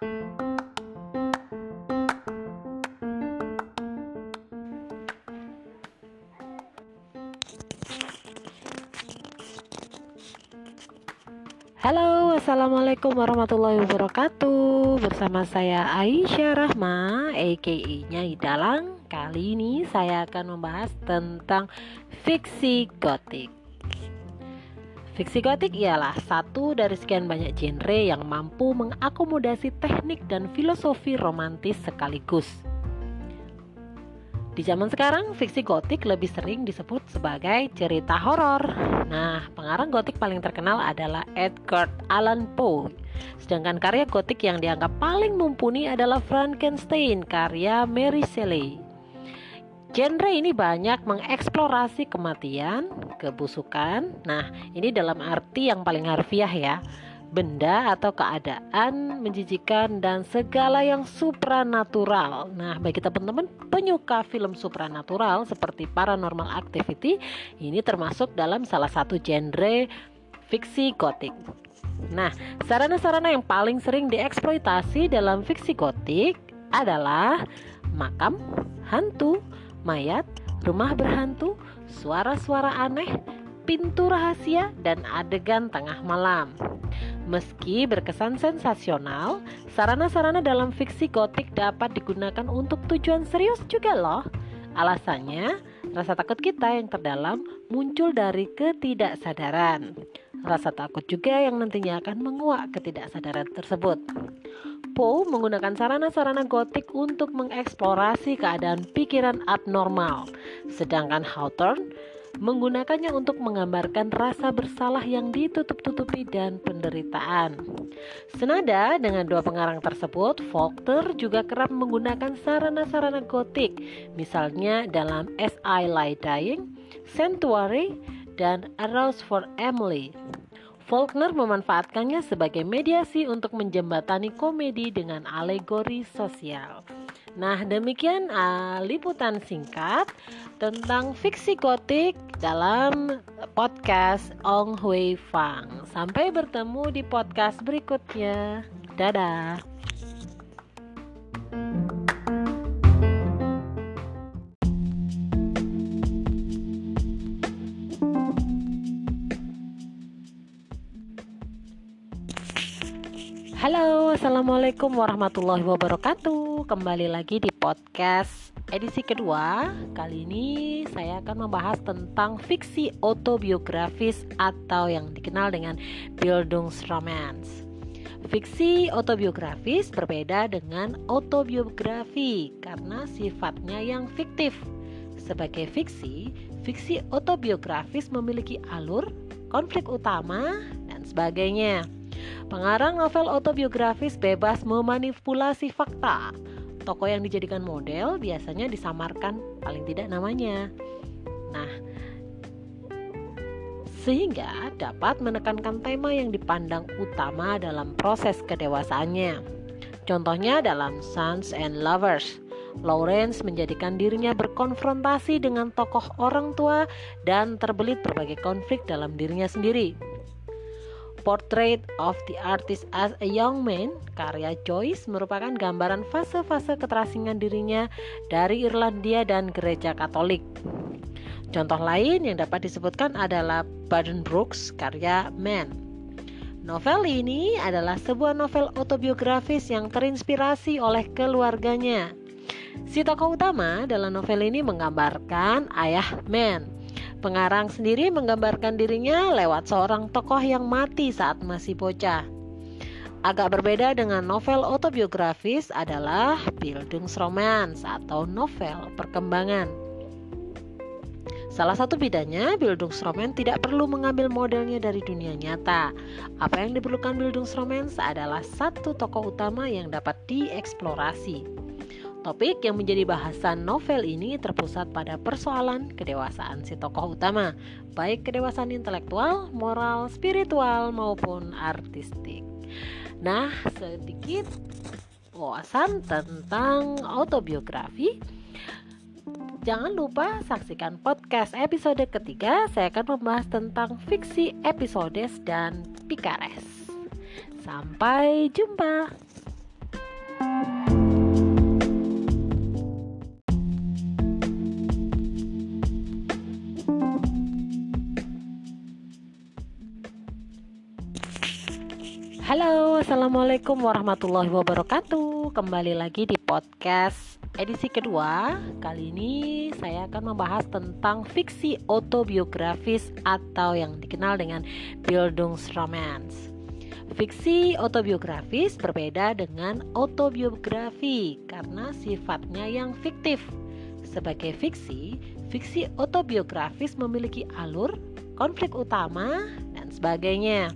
Halo, Assalamualaikum warahmatullahi wabarakatuh Bersama saya Aisyah Rahma, a.k.a. Nyai Dalang Kali ini saya akan membahas tentang fiksi gotik Fiksi gotik ialah satu dari sekian banyak genre yang mampu mengakomodasi teknik dan filosofi romantis sekaligus di zaman sekarang, fiksi gotik lebih sering disebut sebagai cerita horor. Nah, pengarang gotik paling terkenal adalah Edgar Allan Poe. Sedangkan karya gotik yang dianggap paling mumpuni adalah Frankenstein karya Mary Shelley. Genre ini banyak mengeksplorasi kematian, kebusukan. Nah, ini dalam arti yang paling harfiah ya benda atau keadaan menjijikan dan segala yang supranatural. Nah, bagi teman-teman penyuka film supranatural seperti Paranormal Activity, ini termasuk dalam salah satu genre fiksi gotik. Nah, sarana-sarana yang paling sering dieksploitasi dalam fiksi gotik adalah makam, hantu, mayat, rumah berhantu, suara-suara aneh, pintu rahasia, dan adegan tengah malam. Meski berkesan sensasional, sarana-sarana dalam fiksi gotik dapat digunakan untuk tujuan serius juga loh. Alasannya, rasa takut kita yang terdalam muncul dari ketidaksadaran. Rasa takut juga yang nantinya akan menguak ketidaksadaran tersebut. Poe menggunakan sarana-sarana gotik untuk mengeksplorasi keadaan pikiran abnormal, sedangkan Hawthorne menggunakannya untuk menggambarkan rasa bersalah yang ditutup-tutupi dan penderitaan. Senada dengan dua pengarang tersebut, Faulkner juga kerap menggunakan sarana-sarana gotik, misalnya dalam As I Lie Dying, Sanctuary, dan A Rose for Emily. Faulkner memanfaatkannya sebagai mediasi untuk menjembatani komedi dengan alegori sosial. Nah, demikian uh, liputan singkat tentang fiksi gotik dalam podcast Ong Hui Fang. Sampai bertemu di podcast berikutnya. Dadah. Assalamualaikum warahmatullahi wabarakatuh. Kembali lagi di podcast edisi kedua. Kali ini saya akan membahas tentang fiksi autobiografis atau yang dikenal dengan Bildungsromanz. Fiksi autobiografis berbeda dengan autobiografi karena sifatnya yang fiktif. Sebagai fiksi, fiksi autobiografis memiliki alur, konflik utama, dan sebagainya. Pengarang novel autobiografis bebas memanipulasi fakta. Tokoh yang dijadikan model biasanya disamarkan paling tidak namanya. Nah, sehingga dapat menekankan tema yang dipandang utama dalam proses kedewasaannya. Contohnya dalam Sons and Lovers, Lawrence menjadikan dirinya berkonfrontasi dengan tokoh orang tua dan terbelit berbagai konflik dalam dirinya sendiri. Portrait of the Artist as a Young Man, karya Joyce merupakan gambaran fase-fase keterasingan dirinya dari Irlandia dan gereja Katolik. Contoh lain yang dapat disebutkan adalah Baden Brooks, karya Man. Novel ini adalah sebuah novel autobiografis yang terinspirasi oleh keluarganya. Si tokoh utama dalam novel ini menggambarkan ayah Man Pengarang sendiri menggambarkan dirinya lewat seorang tokoh yang mati saat masih bocah. Agak berbeda dengan novel autobiografis adalah Bildungsromanz atau novel perkembangan. Salah satu bedanya, Bildungsroman tidak perlu mengambil modelnya dari dunia nyata. Apa yang diperlukan Bildungsroman adalah satu tokoh utama yang dapat dieksplorasi. Topik yang menjadi bahasan novel ini terpusat pada persoalan kedewasaan si tokoh utama, baik kedewasaan intelektual, moral, spiritual, maupun artistik. Nah, sedikit wawasan tentang autobiografi. Jangan lupa saksikan podcast episode ketiga. Saya akan membahas tentang fiksi episodes dan pikares. Sampai jumpa. Assalamualaikum warahmatullahi wabarakatuh. Kembali lagi di podcast edisi kedua. Kali ini saya akan membahas tentang fiksi autobiografis atau yang dikenal dengan Bildungsromance. Fiksi autobiografis berbeda dengan autobiografi karena sifatnya yang fiktif. Sebagai fiksi, fiksi autobiografis memiliki alur, konflik utama, dan sebagainya.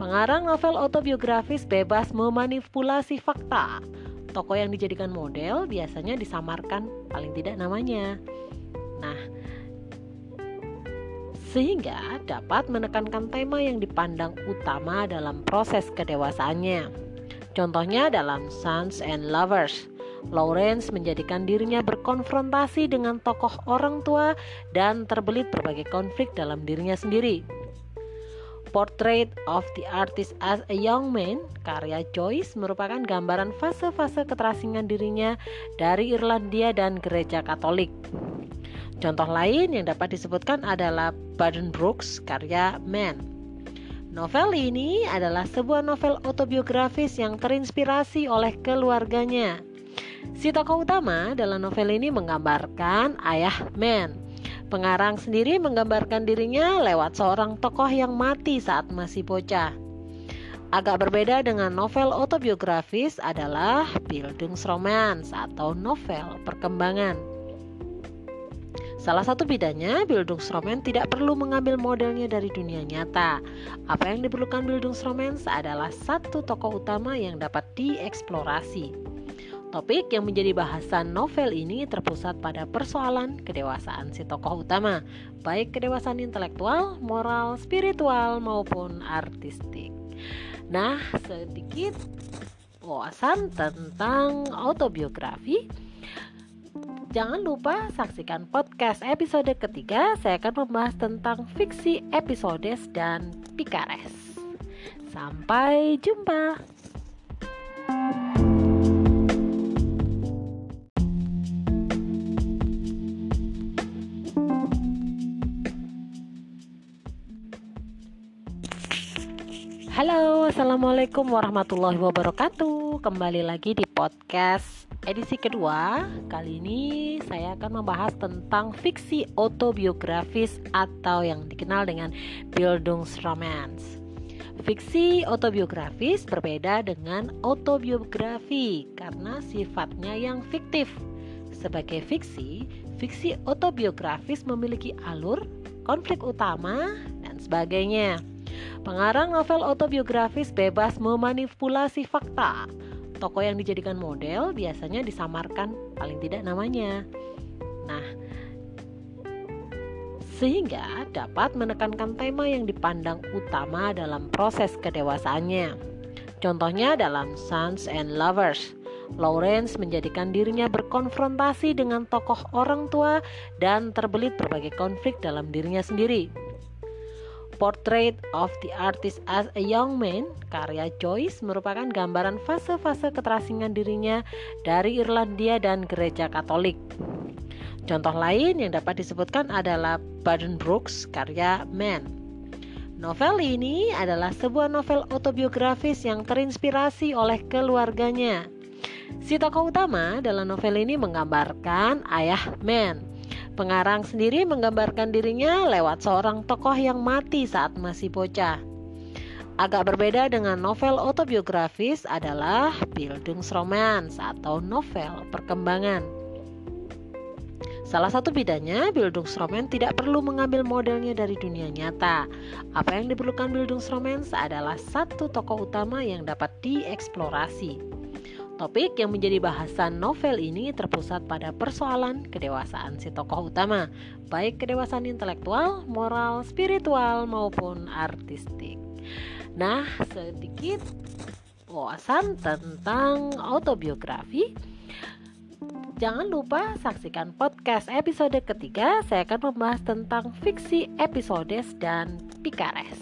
Pengarang novel autobiografis bebas memanipulasi fakta. Tokoh yang dijadikan model biasanya disamarkan paling tidak namanya. Nah, sehingga dapat menekankan tema yang dipandang utama dalam proses kedewasaannya. Contohnya dalam Sons and Lovers, Lawrence menjadikan dirinya berkonfrontasi dengan tokoh orang tua dan terbelit berbagai konflik dalam dirinya sendiri. Portrait of the Artist as a Young Man, karya Joyce merupakan gambaran fase-fase keterasingan dirinya dari Irlandia dan gereja Katolik. Contoh lain yang dapat disebutkan adalah Baden Brooks, karya Man. Novel ini adalah sebuah novel autobiografis yang terinspirasi oleh keluarganya. Si tokoh utama dalam novel ini menggambarkan ayah Man Pengarang sendiri menggambarkan dirinya lewat seorang tokoh yang mati saat masih bocah. Agak berbeda dengan novel autobiografis adalah Bildungsromance atau novel perkembangan. Salah satu bedanya, Bildungsromance tidak perlu mengambil modelnya dari dunia nyata. Apa yang diperlukan Bildungsromance adalah satu tokoh utama yang dapat dieksplorasi. Topik yang menjadi bahasan novel ini terpusat pada persoalan kedewasaan si tokoh utama, baik kedewasaan intelektual, moral, spiritual, maupun artistik. Nah, sedikit wawasan tentang autobiografi. Jangan lupa saksikan podcast episode ketiga. Saya akan membahas tentang fiksi episodes dan pikares. Sampai jumpa. Halo, assalamualaikum warahmatullahi wabarakatuh. Kembali lagi di podcast edisi kedua. Kali ini saya akan membahas tentang fiksi autobiografis atau yang dikenal dengan Bildungsromance. Fiksi autobiografis berbeda dengan autobiografi karena sifatnya yang fiktif. Sebagai fiksi, fiksi autobiografis memiliki alur, konflik utama, dan sebagainya. Pengarang novel autobiografis bebas memanipulasi fakta. Tokoh yang dijadikan model biasanya disamarkan paling tidak namanya. Nah, sehingga dapat menekankan tema yang dipandang utama dalam proses kedewasaannya. Contohnya dalam Sons and Lovers, Lawrence menjadikan dirinya berkonfrontasi dengan tokoh orang tua dan terbelit berbagai konflik dalam dirinya sendiri. Portrait of the Artist as a Young Man, karya Joyce merupakan gambaran fase-fase keterasingan dirinya dari Irlandia dan gereja Katolik. Contoh lain yang dapat disebutkan adalah Baden Brooks, karya Man. Novel ini adalah sebuah novel autobiografis yang terinspirasi oleh keluarganya. Si tokoh utama dalam novel ini menggambarkan ayah Man Pengarang sendiri menggambarkan dirinya lewat seorang tokoh yang mati saat masih bocah. Agak berbeda dengan novel autobiografis adalah Bildungsromance atau novel perkembangan. Salah satu bedanya, Bildungsromance tidak perlu mengambil modelnya dari dunia nyata. Apa yang diperlukan Bildungsromance adalah satu tokoh utama yang dapat dieksplorasi. Topik yang menjadi bahasan novel ini terpusat pada persoalan kedewasaan si tokoh utama, baik kedewasaan intelektual, moral, spiritual, maupun artistik. Nah, sedikit wawasan tentang autobiografi. Jangan lupa saksikan podcast episode ketiga. Saya akan membahas tentang fiksi episodes dan pikares.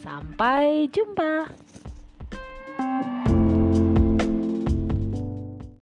Sampai jumpa. thank you